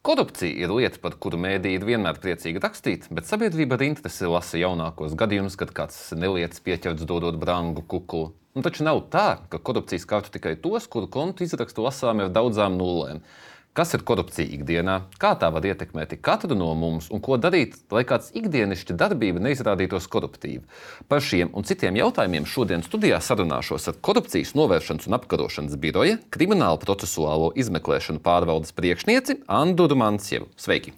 Korupcija ir lieta, par kuru mēdī ir vienmēr priecīgi rakstīt, bet sabiedrība ar interesi lasa jaunākos gadījumus, kad kāds nelietas pieķerts dodot brangu kukulu. Un taču nav tā, ka korupcija skartu tikai tos, kuru kontu izrakstu lasām ar daudzām nulēm. Kas ir korupcija ikdienā, kā tā var ietekmēt katru no mums un ko darīt, lai kāds ikdienišķa darbība neizrādītos koruptīva? Par šiem un citiem jautājumiem šodien studijā sarunāšos ar Korupcijas novēršanas un apkarošanas biroja kriminālu procesuālo izmeklēšanu pārvaldes priekšnieci Andu Mansjevu. Sveiki!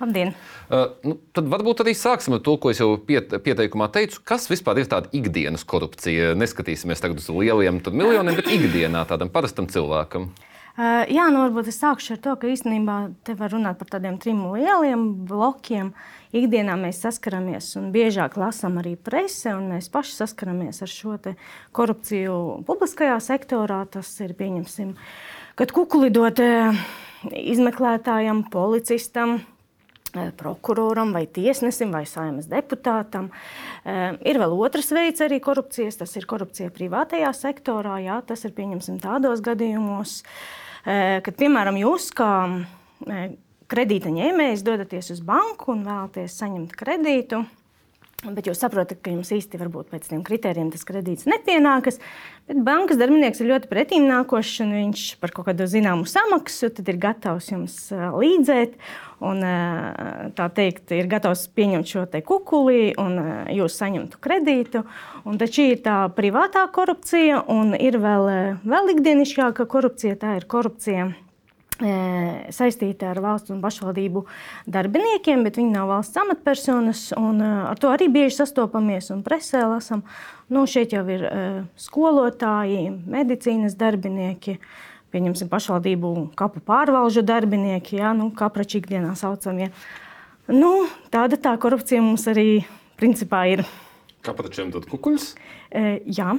Labdien! Uh, nu, tad varbūt arī sāksim ar to, ko es jau piet, pieteikumā teicu. Kas vispār ir tāda ikdienas korupcija? Neskatīsimies tagad uz lieliem miljoniem, bet ikdienā tādam parastam cilvēkam. Uh, jā, nu varbūt es sākšu ar to, ka īstenībā te var runāt par tādiem trim lieliem blokiem. Ikdienā mēs saskaramies un biežāk lasām arī presē, un mēs paši saskaramies ar šo korupciju publiskajā sektorā. Tas ir pieņemsim, kad kukulidot izmeklētājam, policistam, prokuroram, vai tiesnesim, vai saimnes deputātam. Ir vēl otrs veids arī korupcijas, tas ir korupcija privātajā sektorā. Jā, tas ir pieņemsim tādos gadījumos, kad, piemēram, jūs kā kredīta ņēmējs dodaties uz banku un vēlaties saņemt kredītu. Bet jūs saprotat, ka jums īsti varbūt pēc tiem kritērijiem tas kredīts nepienākas. Bet bankas darbinieks ir ļoti pretīmnākošs un viņš par kaut kādu zināmu samaksu ir gatavs jums līdzēt. Un, tā teikt, ir gatavs pieņemt šo kukuli un jūs saņemtu kredītu. Un taču ir tā privātā korupcija un ir vēl, vēl ikdienišķāka korupcija. Tā ir korupcija saistīti ar valsts un pašvaldību darbiniekiem, bet viņi nav valsts amatpersonas. Ar to arī bieži sastopamies un presē lasām. Nu, šeit jau ir skolotāji, medicīnas darbinieki. Pieņemsim pašvaldību kapu pārvalžu darbinieki, jā, nu, kaprači ikdienā saucamie. Nu, tāda tā korupcija mums arī principā ir. Kapračiem tad kukuļus? E, jā.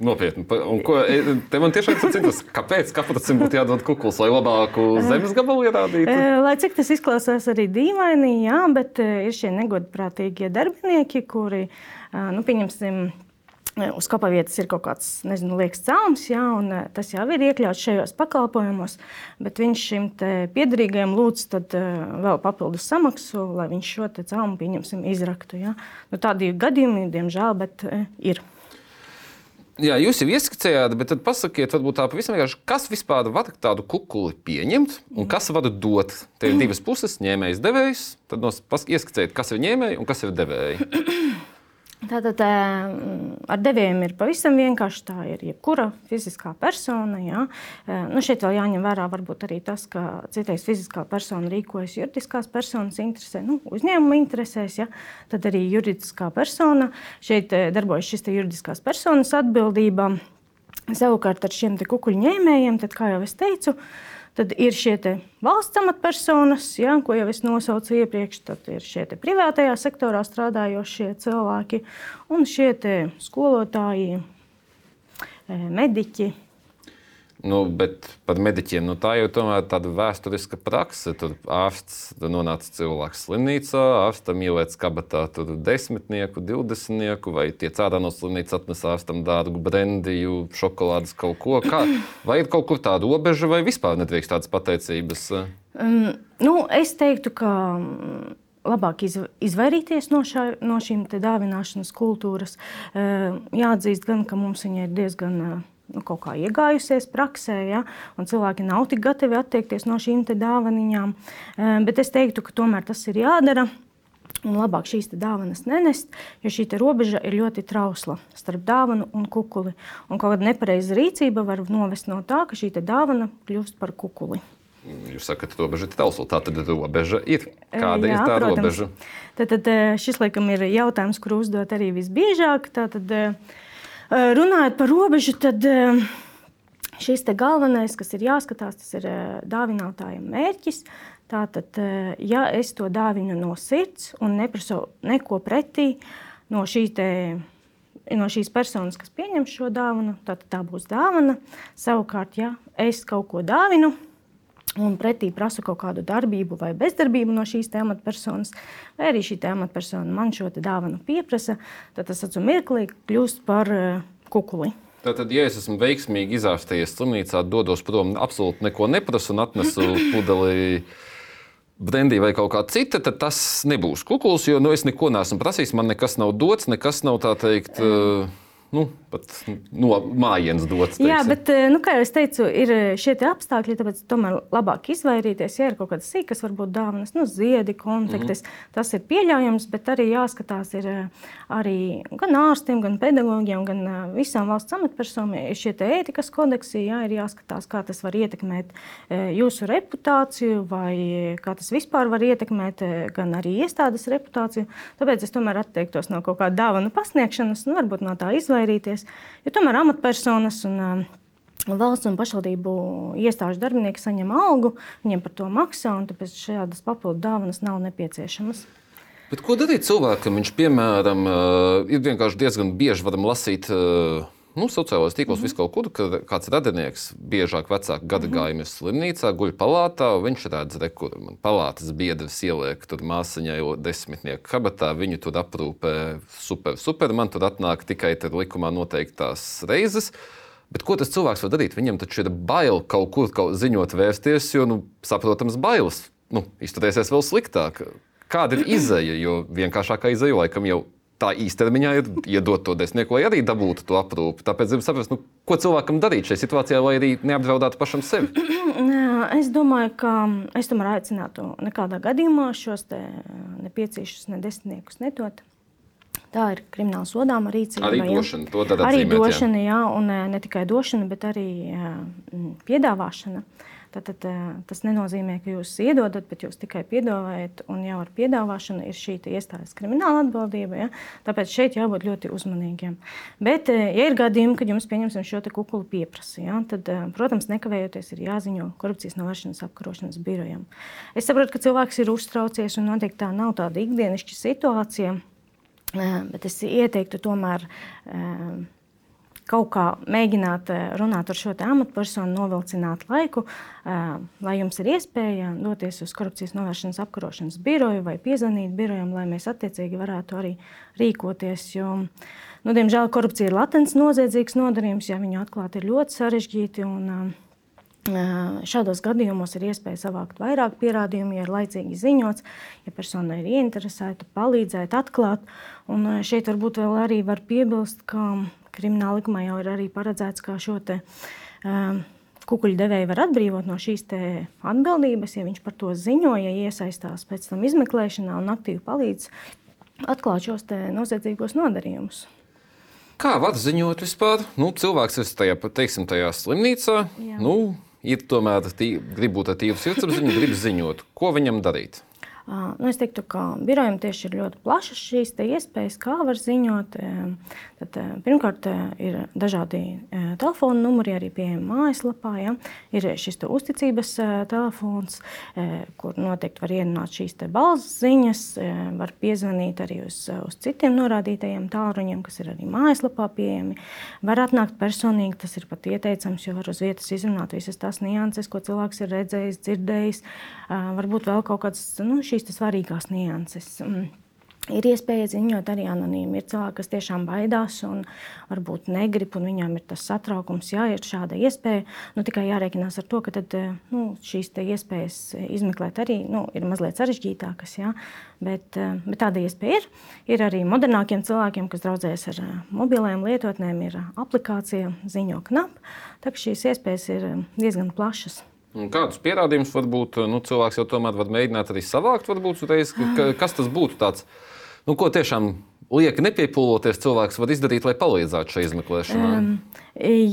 Nopietni. Un ko, e, te man tiešām ir tas, kāpēc kapacitāte būtu jādod kukuls, lai labāku zemes gabalu ierādītu? Lai cik tas izklausās arī dīvaini, jā, bet ir šie negodprātīgie darbinieki, kuri, nu, pieņemsim, uz kapavietas ir kaut kāds, nezinu, liekas cēlums, jā, un tas jau ir iekļauts šajos pakalpojumos, bet viņš šim piedarīgajam lūdz tad vēl papildus samaksu, lai viņš šo cēlumu, pieņemsim, izraktu, jā. Nu, tādi gadījumi, diemžēl, bet ir. Jā, jūs jau ieskicējāt, bet tad pasakiet, varbūt tā pavisam vienkārši, kas vispār var tādu kukuli pieņemt un kas var dot. Te ir divas puses, ņēmējs, devējs. Tad ieskicējiet, kas ir ņēmēji un kas ir devēji. Tātad ar devējiem ir pavisam vienkārši. Tā ir jebkura fiziskā persona. Jā. Nu, šeit vēl jāņem vērā arī tas, ka citreiz fiziskā persona rīkojas juridiskās personas interesēs, nu, uzņēmuma interesēs. Jā. Tad arī juridiskā persona šeit darbojas šis juridiskās personas atbildība. Savukārt ar šiem kukuļu ņēmējiem, tad, kā jau es teicu, uh, Tad ir šie valsts amatpersonas, ja, ko jau es nosaucu iepriekš, tad ir šie privātajā sektorā strādājošie cilvēki un šie skolotāji, eh, mediķi, Nu, bet par mediķiem nu, tā jau ir tāda vēsturiska prakse. Tur ārsts tur nonāca cilvēks slimnīcā, ārstam ielēca kabatā desmitnieku, divdesmitnieku, vai tie cēlā no slimnīcas atnes ārstam dārgu brendiju, šokolādes kaut ko. Kā? Vai ir kaut kur tāda robeža, vai vispār nedrīkst tādas pateicības? Um, nu, es teiktu, ka mm, labāk izvairīties no, šā, no šīm dāvināšanas kultūras. Jāatzīst, gan, ka mums viņa ir diezgan nu, kaut kā iegājusies praksē, ja, un cilvēki nav tik gatavi attiekties no šīm dāvanām. Bet es teiktu, ka tomēr tas ir jādara. Un labāk šīs dāvanas nenest, jo šī robeža ir ļoti trausla starp dāvanu un kukuli. Un kaut kāda nepareiza rīcība var novest no tā, ka šī dāvana kļūst par kukuli. Jūs sakat, ka robeža ir trausla. Tā tad robeža ir. Kāda Jā, ir tā protams. robeža? Tad, tad šis laikam ir jautājums, kur uzdot arī visbiežāk. Tātad, Eh, runājot par robežu, tad eh, šis galvenais, kas ir jāskatās, tas ir eh, dāvinātājiem mērķis. Tātad, ja es to dāvinu no sirds un neprasu neko pretī no šī no šīs personas, kas pieņem šo dāvanu, tad tā būs dāvana. Savukārt, ja es kaut ko dāvinu, un pretī prasu kaut kādu darbību vai bezdarbību no šīs amatpersonas, vai arī šī amatpersona man šo dāvanu pieprasa, tad tas atcīm mirklī kļūst par uh, kukuli. Tātad, ja es esmu veiksmīgi izārstējies slimnīcā, dodos prom, absolūti neko neprasu un atnesu pudeli. Brendī vai kaut kā cita, tad tas nebūs kukuls, jo nu, es neko neesmu prasījis. Man nekas nav dots, nekas nav tā teikt. Uh, nu, pat no mājienes dots. Teiksim. Jā, bet, eh, nu, kā jau teicu, ir eh, šie apstākļi, tāpēc tomēr labāk izvairīties. Ja ir kaut kādas sīkas, varbūt dāvanas, nu, ziedi, konfliktes, mm -hmm. tas ir pieļaujams, bet arī jāskatās ir eh, arī gan ārstiem, gan pedagogiem, gan visām valsts amatpersonām šie ētikas kodeksi. Jā, ir jāskatās, kā tas var ietekmēt jūsu reputāciju, vai kā tas vispār var ietekmēt gan arī iestādes reputāciju. Tāpēc es tomēr atteiktos no kaut kāda dāvana pasniegšanas, nu, varbūt no tā izvairīties izvairīties. Jo tomēr amatpersonas un um, valsts un pašvaldību iestāžu darbinieki saņem algu, viņiem par to maksā, un tāpēc šādas papildu dāvanas nav nepieciešamas. Bet ko darīt cilvēkam? Viņš, piemēram, uh, ir vienkārši diezgan bieži varam lasīt. Uh, nu, sociālajos tīklos mm -hmm. kaut kur, kad kāds radinieks, biežāk vecāku gadu mm -hmm. gājumu slimnīcā, guļ palātā, viņš redz, re, kur palātas biedrs ieliek tur māsiņai desmitnieku kabatā, viņu tur aprūpē super, super, man tur atnāk tikai likumā noteiktās reizes. Bet ko tas cilvēks var darīt? Viņam taču ir bail kaut kur kaut ziņot, vērsties, jo, nu, saprotams, bailes nu, izturēsies vēl sliktāk. Kāda ir izēja? Jo vienkāršākā izēja laikam jau tā īstermiņā ir iedot to desmitnieku, lai arī dabūtu to aprūpi. Tāpēc gribu saprast, nu, ko cilvēkam darīt šajā situācijā, lai arī neapdraudētu pašam sevi. Es domāju, ka es tomēr aicinātu nekādā gadījumā šos nepieciešamos ne desmitniekus netot. Tā ir krimināla sodāma rīcība. Arī došana, to arī atzīmēt, došana, jā. jā, un ne tikai došana, bet arī piedāvāšana. Uh, Tad, tad, eh, tas nenozīmē, ka jūs iedodat, bet jūs tikai piedāvājat, un jau ar piedāvāšanu ir šī iestādes krimināla atbildība. Ja? Tāpēc šeit jābūt ļoti uzmanīgiem. Bet, eh, ja ir gadījumi, kad jums pieņemsim šo kukulu pieprasa, ja? tad, eh, protams, nekavējoties ir jāziņo korupcijas novēršanas apkarošanas birojam. Es saprotu, ka cilvēks ir uztraucies, un noteikti tā nav tāda ikdienišķa situācija. Bet es ieteiktu tomēr kaut kā mēģināt eh, runāt ar šo amatpersonu, novilcināt laiku, eh, lai jums ir iespēja doties uz korupcijas novēršanas apkarošanas biroju vai piezvanīt birojam, lai mēs attiecīgi varētu arī rīkoties. Jo, nu, diemžēl korupcija ir latents noziedzīgs nodarījums, ja viņu atklāt ir ļoti sarežģīti. Un, eh, Šādos gadījumos ir iespēja savākt vairāk pierādījumu, ja ir laicīgi ziņots, ja persona ir ieinteresēta, palīdzēt, atklāt. Un šeit varbūt vēl arī var piebilst, ka Krimināla likumā jau ir arī paredzēts, kā šo te, um, kukuļu devēju var atbrīvot no šīs atbildības, ja viņš par to ziņo, ja iesaistās pēc tam izmeklēšanā un aktīvi palīdz atklāt šos noziedzīgos nodarījumus. Kā var ziņot vispār? Nu, cilvēks ir tajā, teiksim, tajā slimnīcā. Jā. Nu, ir tomēr tī, grib būt ar tīru sirdsapziņu, grib ziņot. Ko viņam darīt? Nu, es teiktu, ka birojam tieši ir ļoti plašas šīs iespējas, kā var ziņot. Tad, pirmkārt, ir dažādi telefona numuri, arī pieejami mājaslapā. Ja? Ir šis uzticības telefons, kur noteikti var ierunāt šīs balss ziņas, var piezvanīt arī uz, uz citiem norādītajiem tālruņiem, kas ir arī mājaslapā pieejami. Var atnākt personīgi, tas ir pat ieteicams, jo var uz vietas izrunāt visas tās nianses, ko cilvēks ir redzējis, dzirdējis. Varbūt vēl kaut kādas nu, šīs svarīgās nianses. Mm. Ir iespēja ziņot arī anonīmi. Ir cilvēki, kas tiešām baidās un varbūt negrib, un viņiem ir tas satraukums. Jā, ir šāda iespēja. Nu, tikai jārēķinās ar to, ka tad, nu, šīs iespējas izmeklēt arī nu, ir mazliet sarežģītākas. Jā. Bet, bet tāda iespēja ir. Ir arī modernākiem cilvēkiem, kas draudzējas ar mobiliem lietotnēm, ir aplikācija ziņo knap. Tā kā šīs iespējas ir diezgan plašas. Kādus pierādījumus varbūt nu, cilvēks jau tomēr var mēģināt arī savākt? Varbūt, reiz, ka, kas tas būtu tāds, nu, ko tiešām lieki nepiepūloties, cilvēks var izdarīt, lai palīdzētu šai izmeklēšanai? Um,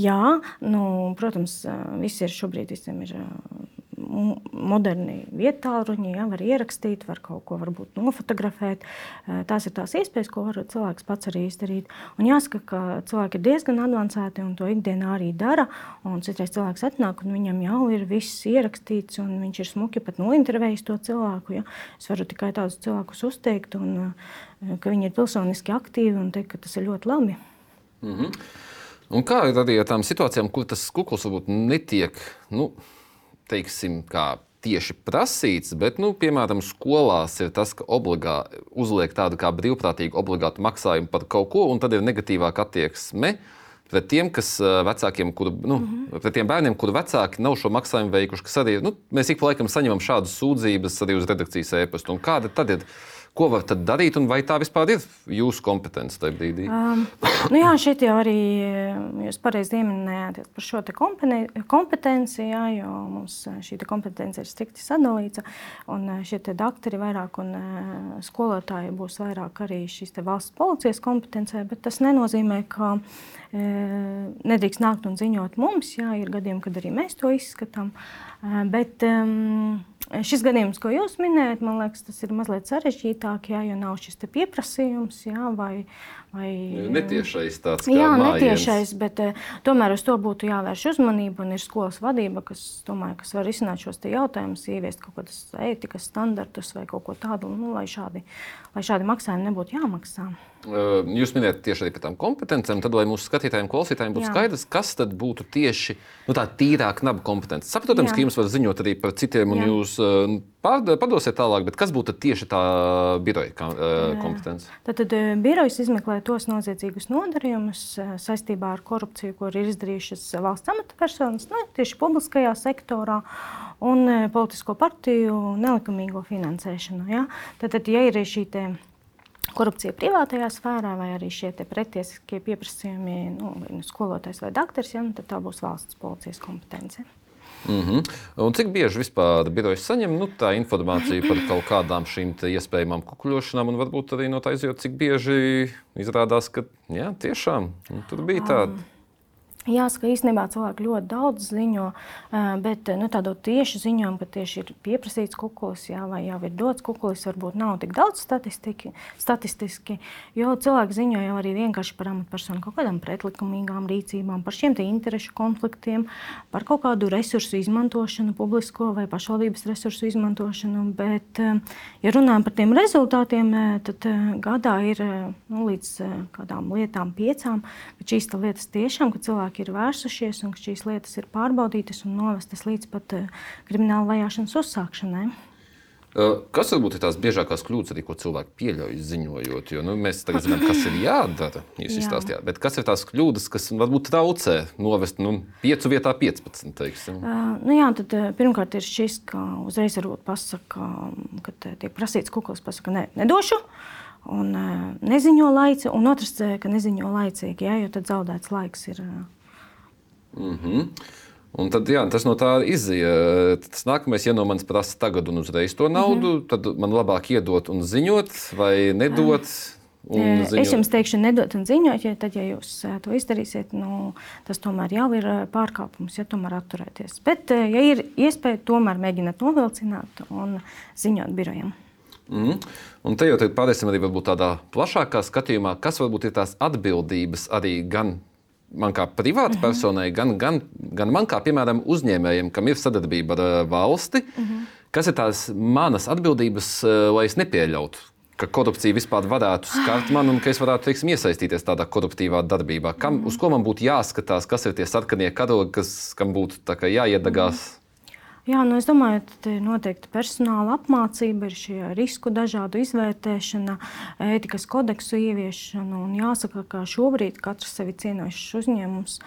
jā, nu, protams, visi ir šobrīd visiem ir moderni vietāluņi, ja, var ierakstīt, var kaut ko varbūt nofotografēt. Tās ir tās iespējas, ko var cilvēks pats arī izdarīt. Un jāsaka, ka cilvēki ir diezgan avansēti un to ikdienā arī dara. Un citreiz cilvēks atnāk un viņam jau ir viss ierakstīts un viņš ir smuki pat nointervējis to cilvēku. Ja. Es varu tikai tādus cilvēkus uzteikt un ka viņi ir pilsoniski aktīvi un teikt, ka tas ir ļoti labi. Mm -hmm. Un kā ir ar tām situācijām, kur tas kukls varbūt netiek, nu, teiksim, kā tieši prasīts, bet, nu, piemēram, skolās ir tas, ka obligāti uzliek tādu kā brīvprātīgu obligātu maksājumu par kaut ko, un tad ir negatīvāka attieksme pret tiem, kas vecākiem, kuru, nu, mm -hmm. pret tiem bērniem, kuru vecāki nav šo maksājumu veikuši, kas arī, nu, mēs ik pa laikam saņemam šādas sūdzības arī uz redakcijas e-pastu. Un kāda tad ir? Ko var darīt, un vai tā vispār ir jūsu kompetence tajā brīdī? Um, nu jā, šeit jau arī jūs pareizi pieminējāt par šo kompetenci, jā, jo mums šī kompetence ir strikti sadalīta. Un šie doktori vairāk un skolotāji būs vairāk arī šīs valsts policijas kompetencē, bet tas nenozīmē, ka e, nedrīkst nākt un ziņot mums. Jā, ir gadījumi, kad arī mēs to izskatām. Bet, um, Šis gadījums, ko jūs minējat, man liekas, tas ir mazliet sarežģītāk, jā, jo nav šis pieprasījums. Jā, vai, vai, netiešais tāds - jā, netiešais, bet uh, tomēr uz to būtu jāvērš uzmanība. Un ir skolas vadība, kas, domāju, kas var izsākt šos jautājumus, ieviest kaut kādus ētikas standartus vai kaut ko tādu, nu, lai, šādi, lai šādi maksājumi nebūtu jāmaksā. Jūs minējat tieši arī par tām kompetencijām, tad, lai mūsu skatītājiem, klausītājiem būtu Jā. skaidrs, kas tad būtu tieši nu, tā tīrāk naba kompetence. Saprotams, Jā. ka jums var ziņot arī par citiem, un Jā. jūs padosiet tālāk, bet kas būtu tieši tā biroja kompetence? Tad, tad birojas izmeklē tos noziedzīgus nodarījumus saistībā ar korupciju, ko ir izdarījušas valsts amatpersonas, nu, tieši publiskajā sektorā un politisko partiju nelikumīgo finansēšanu. Ja? Tad, tad, ja ir šī korupcija privātajā sfērā, vai arī šie pretiesiskie pieprasījumi, nu, nu, skolotājs vai doktors, ja, nu, tad tā būs valsts policijas kompetence. Mm -hmm. Un cik bieži vispār birojas saņem nu, tā informāciju par kaut kādām šīm iespējamām kukuļošanām, un varbūt arī no tā izjūt, cik bieži izrādās, ka jā, tiešām nu, tur bija tāda. Jāsaka, īstenībā cilvēki ļoti daudz ziņo, bet nu, tādu tiešu ziņojumu, ka tieši ir pieprasīts kukulis, jā, vai jau ir dots kukulis, varbūt nav tik daudz statistiski. Jo cilvēki ziņo jau arī vienkārši par amatpersonu kaut kādām pretlikumīgām rīcībām, par šiem interešu konfliktiem, par kaut kādu resursu izmantošanu, publisko vai pašvaldības resursu izmantošanu. Bet, ja runājam par tiem rezultātiem, tad gadā ir nu, līdz kādām lietām, piecām, bet šīs lietas tiešām, ka cilvēki cilvēki ir vērsušies un ka šīs lietas ir pārbaudītas un novestas līdz pat uh, krimināla vajāšanas uzsākšanai. Kas varbūt ir tās biežākās kļūdas, arī, ko cilvēki pieļauj ziņojot? Jo, nu, mēs tagad zinām, kas ir jādara. Jūs izstāstījāt, bet kas ir tās kļūdas, kas varbūt traucē novest nu, 5 vietā 15? Teiksim? Uh, nu jā, tad, pirmkārt, ir šis, ka uzreiz varbūt pasaka, kad tiek prasīts kuklis, pasaka, ne, nedošu. Un uh, neziņo laicīgi, un otrs, ka neziņo laicīgi, ja, jo tad zaudēts laiks ir. Uh, Mm -hmm. Un tad jā, tas no tā izjūt. Tas nākamais, ja no manis prasa tagad un uzreiz to naudu, mm -hmm. tad man labāk iedot un ziņot vai nedot. Ziņot. Es jums teikšu, nedot un ziņot, jo tad, ja jūs to izdarīsiet, nu, tas tomēr jau ir pārkāpums, ja tomēr atturēties. Bet, ja ir iespēja, tomēr mēģināt novilcināt un ziņot birojam. Mm. Un te jau pāriesim arī tādā plašākā skatījumā, kas varbūt ir tās atbildības arī gan man kā privātai uh -huh. personai, gan, gan, gan man kā piemēram uzņēmējiem, kam ir sadarbība ar uh, valsti, uh -huh. kas ir tās manas atbildības, uh, lai es nepieļautu. Ka korupcija vispār varētu skart mani un ka es varētu teiksim, iesaistīties tādā koruptīvā darbībā. Kam, mm. Uz ko man būtu jāskatās, kas ir tie sarkanie karogi, kas, kam būtu jāiedegās? Mm. Jā, nu es domāju, ka noteikti personāla apmācība, ir šie risku dažādu izvērtēšana, ētikas kodeksu ieviešana. Jāsaka, ka šobrīd katrs sevi cienošs uzņēmums,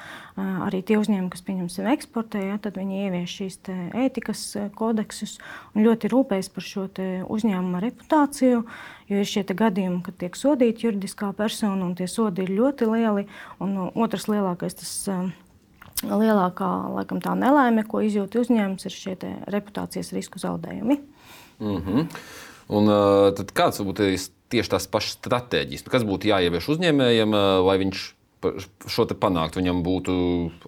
arī tie uzņēmumi, kas pieņemsim eksportē, ja, tad viņi ievieš šīs ētikas kodeksus un ļoti rūpējas par šo uzņēmuma reputāciju. Jo ir šie gadījumi, kad tiek sodīta juridiskā persona, un tie sodi ir ļoti lieli. Un otrs lielākais tas ir lielākā laikam, nelaime, ko izjūt uzņēmums, ir šie reputācijas risku zaudējumi. Mm -hmm. Un, tad kāds būtu tieši tās pašas stratēģijas? Nu, kas būtu jāievieš uzņēmējiem, lai viņš šo panākt? Viņam būtu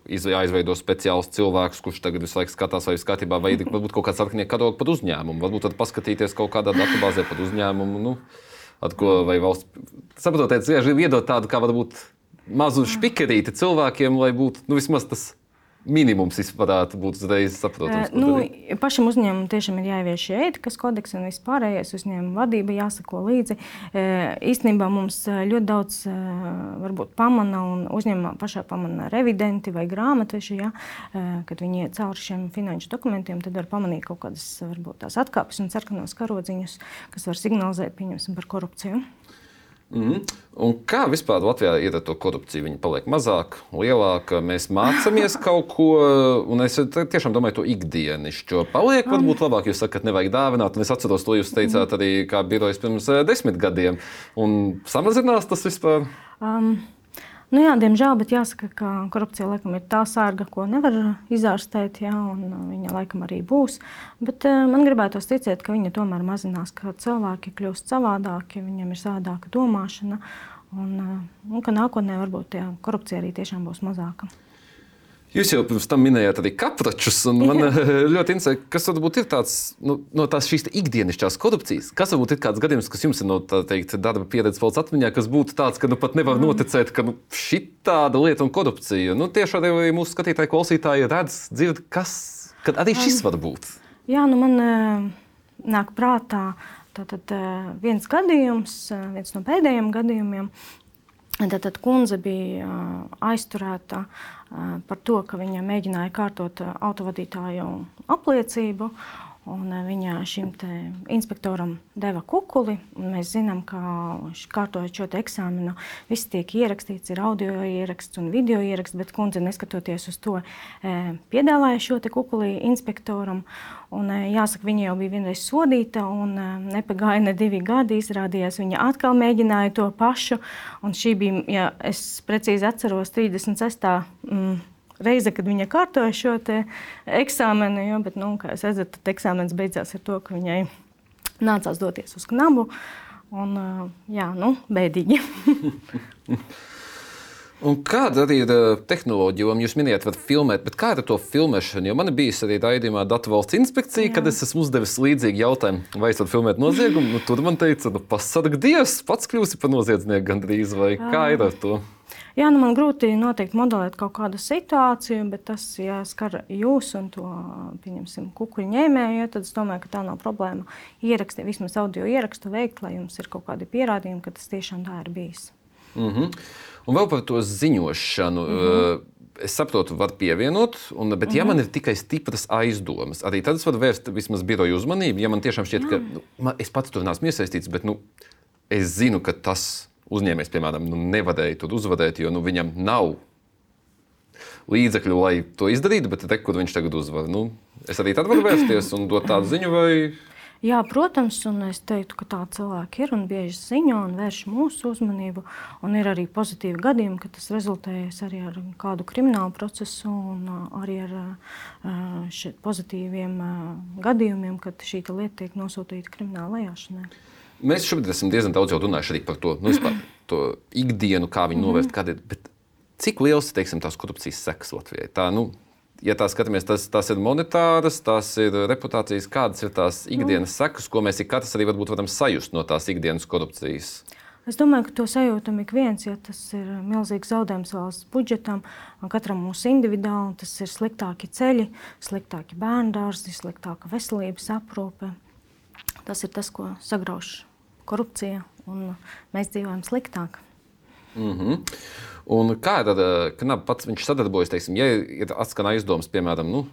jāizveido speciāls cilvēks, kurš tagad visu laiku skatās, vai skatībā, vai ir kaut kāds sarkanie karogi par uzņēmumu. Varbūt tad paskatīties kaut kādā datubāzē par uzņēmumu. Nu, ko vai valsts saprotiet, vienkārši iedot tādu, kā varbūt mazu špikerīti cilvēkiem, lai būtu nu, vismaz tas minimums varētu būt uzreiz saprotams. Nu, pašam uzņēmumam tiešām ir jāievieš šī ētikas kodeks un viss pārējais uzņēmuma vadība jāsako līdzi. Īstenībā mums ļoti daudz varbūt pamana un uzņēmumā pašā pamana revidenti vai grāmatveži, ja, kad viņi iet cauri šiem finanšu dokumentiem, tad var pamanīt kaut kādas varbūt tās atkāpes un sarkanos karodziņus, kas var signalizēt, pieņemsim, par korupciju. Mm -hmm. Un kā vispār Latvijā ir ar to korupciju? Viņa paliek mazāk, lielāka. Mēs mācāmies kaut ko, un es tiešām domāju, to ikdienišķo. Paliek varbūt labāk, jūs sakat, nevajag dāvināt. Un es atceros, to jūs teicāt arī kā birojas pirms eh, desmit gadiem. Un samazinās tas vispār? Um. Nu, jā, diemžēl, bet jāsaka, ka korupcija laikam ir tā sārga, ko nevar izārstēt, jā, un uh, viņa laikam arī būs. Bet uh, man gribētos ticēt, ka viņa tomēr mazinās, ka cilvēki kļūst savādāki, viņiem ir savādāka domāšana, un, uh, un ka nākotnē varbūt jā, korupcija arī tiešām būs mazāka. Jūs jau pirms tam minējāt arī kapračus. Man Jā. ļoti interesē, kas varbūt ir tāds nu, no tās šīs ikdienišķās korupcijas. Kas varbūt ir kāds gadījums, kas jums ir no teikt, darba pieredzes valsts atmiņā, kas būtu tāds, ka nu, pat nevar mm. noticēt, ka nu, šī tāda lieta un korupcija. Nu, tieši arī mūsu skatītāji, klausītāji redz, dzird, kas arī šis var būt. Jā, nu man nāk prātā. Tātad viens gadījums, viens no pēdējiem gadījumiem, Tātad kundze bija aizturēta par to, ka viņa mēģināja kārtot autovadītāju apliecību. Un viņa šim inspektoram deva kukuli. Mēs zinām, ka kārtojot šo eksāmenu, viss tiek ierakstīts, ir audio ieraksts un video ieraksts, bet kundze, neskatoties uz to, piedāvāja šo kukuli inspektoram. Un, jāsaka, viņa jau bija vienreiz sodīta, un nepagāja ne divi gadi. Izrādījās, viņa atkal mēģināja to pašu. Un šī bija, ja es precīzi atceros, 36. Mm, reize, kad viņa kārtoja šo eksāmenu, jo, bet, nu, kā jūs redzat, tad eksāmenis beidzās ar to, ka viņai nācās doties uz knabu. Un, jā, nu, bēdīgi. Un kāda arī ir tehnoloģija, jo jūs minējāt, var filmēt, bet kā ir to filmēšanu? Jo man ir bijis arī raidījumā Datu valsts inspekcija, Jā. kad es esmu uzdevis līdzīgu jautājumu, vai es varu filmēt noziegumu. Nu, tur man teica, nu, pasarg Dievs, pats kļūsi par noziedznieku gandrīz, vai kā ir ar to? Jā, nu man grūti noteikti modelēt kaut kādu situāciju, bet tas, ja skar jūs un to, kukuļu ņēmēju, ja, tad es domāju, ka tā nav problēma ierakstīt, vismaz audio ierakstu veikt, lai jums ir kaut kādi pierādījumi, ka tas tiešām tā ir bijis. Mm -hmm. Un vēl par to ziņošanu. Mm -hmm. Es saprotu, var pievienot, un, bet, mm -hmm. ja man ir tikai stipras aizdomas, arī tad es varu vērst vismaz biroju uzmanību. Ja man tiešām šķiet, Jā. ka nu, man, es pats tur neesmu iesaistīts, bet nu, es zinu, ka tas uzņēmējs, piemēram, nu, nevarēja tur uzvarēt, jo nu, viņam nav līdzekļu, lai to izdarītu, bet te, kur viņš tagad uzvar. Nu, es arī tad varu vērsties un dot tādu ziņu. Vai... Jā, protams, un es teiktu, ka tādi cilvēki ir un bieži ziņo un vērš mūsu uzmanību. Un ir arī pozitīvi gadījumi, ka tas rezultējas arī ar kādu kriminālu procesu un arī ar šiem pozitīviem gadījumiem, kad šī lieta tiek nosūtīta krimināla vajāšanai. Mēs šobrīd esam diezgan daudz runājuši par to, nu, vispār, to ikdienu, kā viņu novērst. Mm -hmm. Ir, cik liels ir tās korupcijas sekas Latvijai? Tā, nu, ja tā skatāmies, tas, tas ir monetāras, tās ir reputācijas, kādas ir tās ikdienas mm. sekas, ko mēs katrs arī varam sajust no tās ikdienas korupcijas. Es domāju, ka to sajūtam ik viens, ja tas ir milzīgs zaudējums valsts budžetam, un katram mums individuāli tas ir sliktāki ceļi, sliktāki bērnu dārzi, sliktāka veselības aprūpe. Tas ir tas, ko sagrauž korupcija, un mēs dzīvojam sliktāk. Mm -hmm. Un kā tad eh, Knapa pats sadarbojas? Teiksim, ja ir atskan aizdomas, piemēram, nu,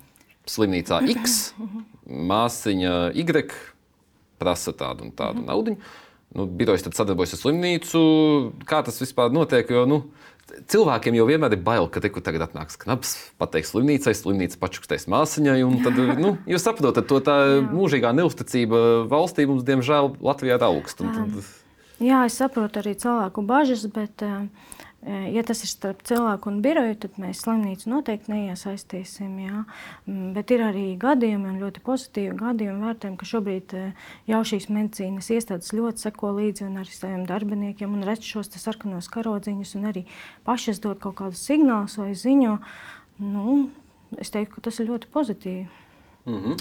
slimnīcā X, māsiņa Y prasa tādu un tādu mm -hmm. naudu. Nu, birojas tad sadarbojas ar slimnīcu. Kā tas vispār notiek? Jo, nu, cilvēkiem jau vienmēr ir bail, ka tikko tagad atnāks knaps, pateiks slimnīcai, slimnīca pačukstēs māsiņai. Tad, nu, jūs saprotat, to tā mūžīgā neusticība valstī mums, diemžēl, Latvijā ir augsta. Tad... Jā, es saprotu arī cilvēku bažas, bet uh, Ja tas ir starp cilvēku un biroju, tad mēs slimnīcu noteikti neiesaistīsim. Jā. Mm, bet ir arī gadījumi, un ļoti pozitīvi gadījumi, vērtējumi, ka šobrīd jau šīs medicīnas iestādes ļoti seko līdzi arī saviem darbiniekiem un redz šos sarkanos karodziņus un arī pašas dod kaut kādus signālus vai ziņu. Nu, es teiktu, ka tas ir ļoti pozitīvi. Mm -hmm.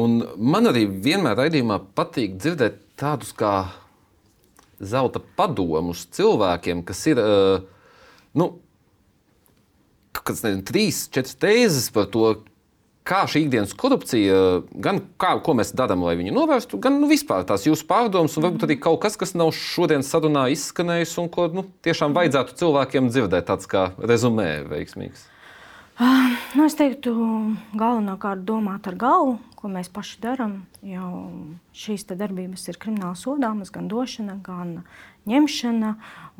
Un man arī vienmēr raidījumā patīk dzirdēt tādus kā zelta padomus cilvēkiem, kas ir. Uh, nu, kas nezinu, trīs, četras tēzes par to, kā šī ikdienas korupcija, gan kā, ko mēs darām, lai viņu novērstu, gan nu, vispār tās jūsu pārdomas, un varbūt arī kaut kas, kas nav šodienas sarunā izskanējis, un ko nu, tiešām vajadzētu cilvēkiem dzirdēt, tāds kā rezumē veiksmīgs. Uh, nu, es teiktu, galvenokārt domāt ar galvu, ko mēs paši darām. Šīs darbības ir krimināli sodāmas, gan došana, gan ņemšana.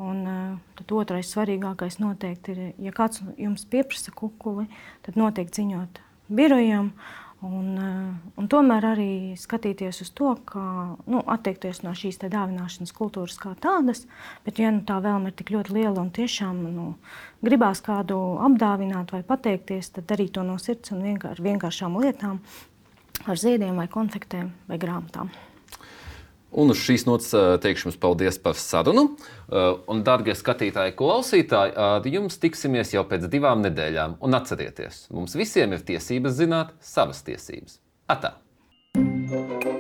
Un, uh, tad otrais svarīgākais noteikti ir, ja kāds jums pieprasa kukuli, tad noteikti ziņot birojam. Un, eh, un tomēr arī skatīties uz to, kā nu, atteikties no šīs dāvināšanas kultūras kā tādas. Bet, ja nu, tā vēlme ir tik ļoti liela un tiešām nu, gribās kādu apdāvināt vai pateikties, tad darīt to no sirds un vienkār, vienkāršām lietām, ar ziediem vai konfektēm vai grāmatām. Un uz šīs nots teikšu jums paldies par sarunu. Un, darbie skatītāji, klausītāji, ar jums tiksimies jau pēc divām nedēļām. Un atcerieties, mums visiem ir tiesības zināt savas tiesības. Atā! thank you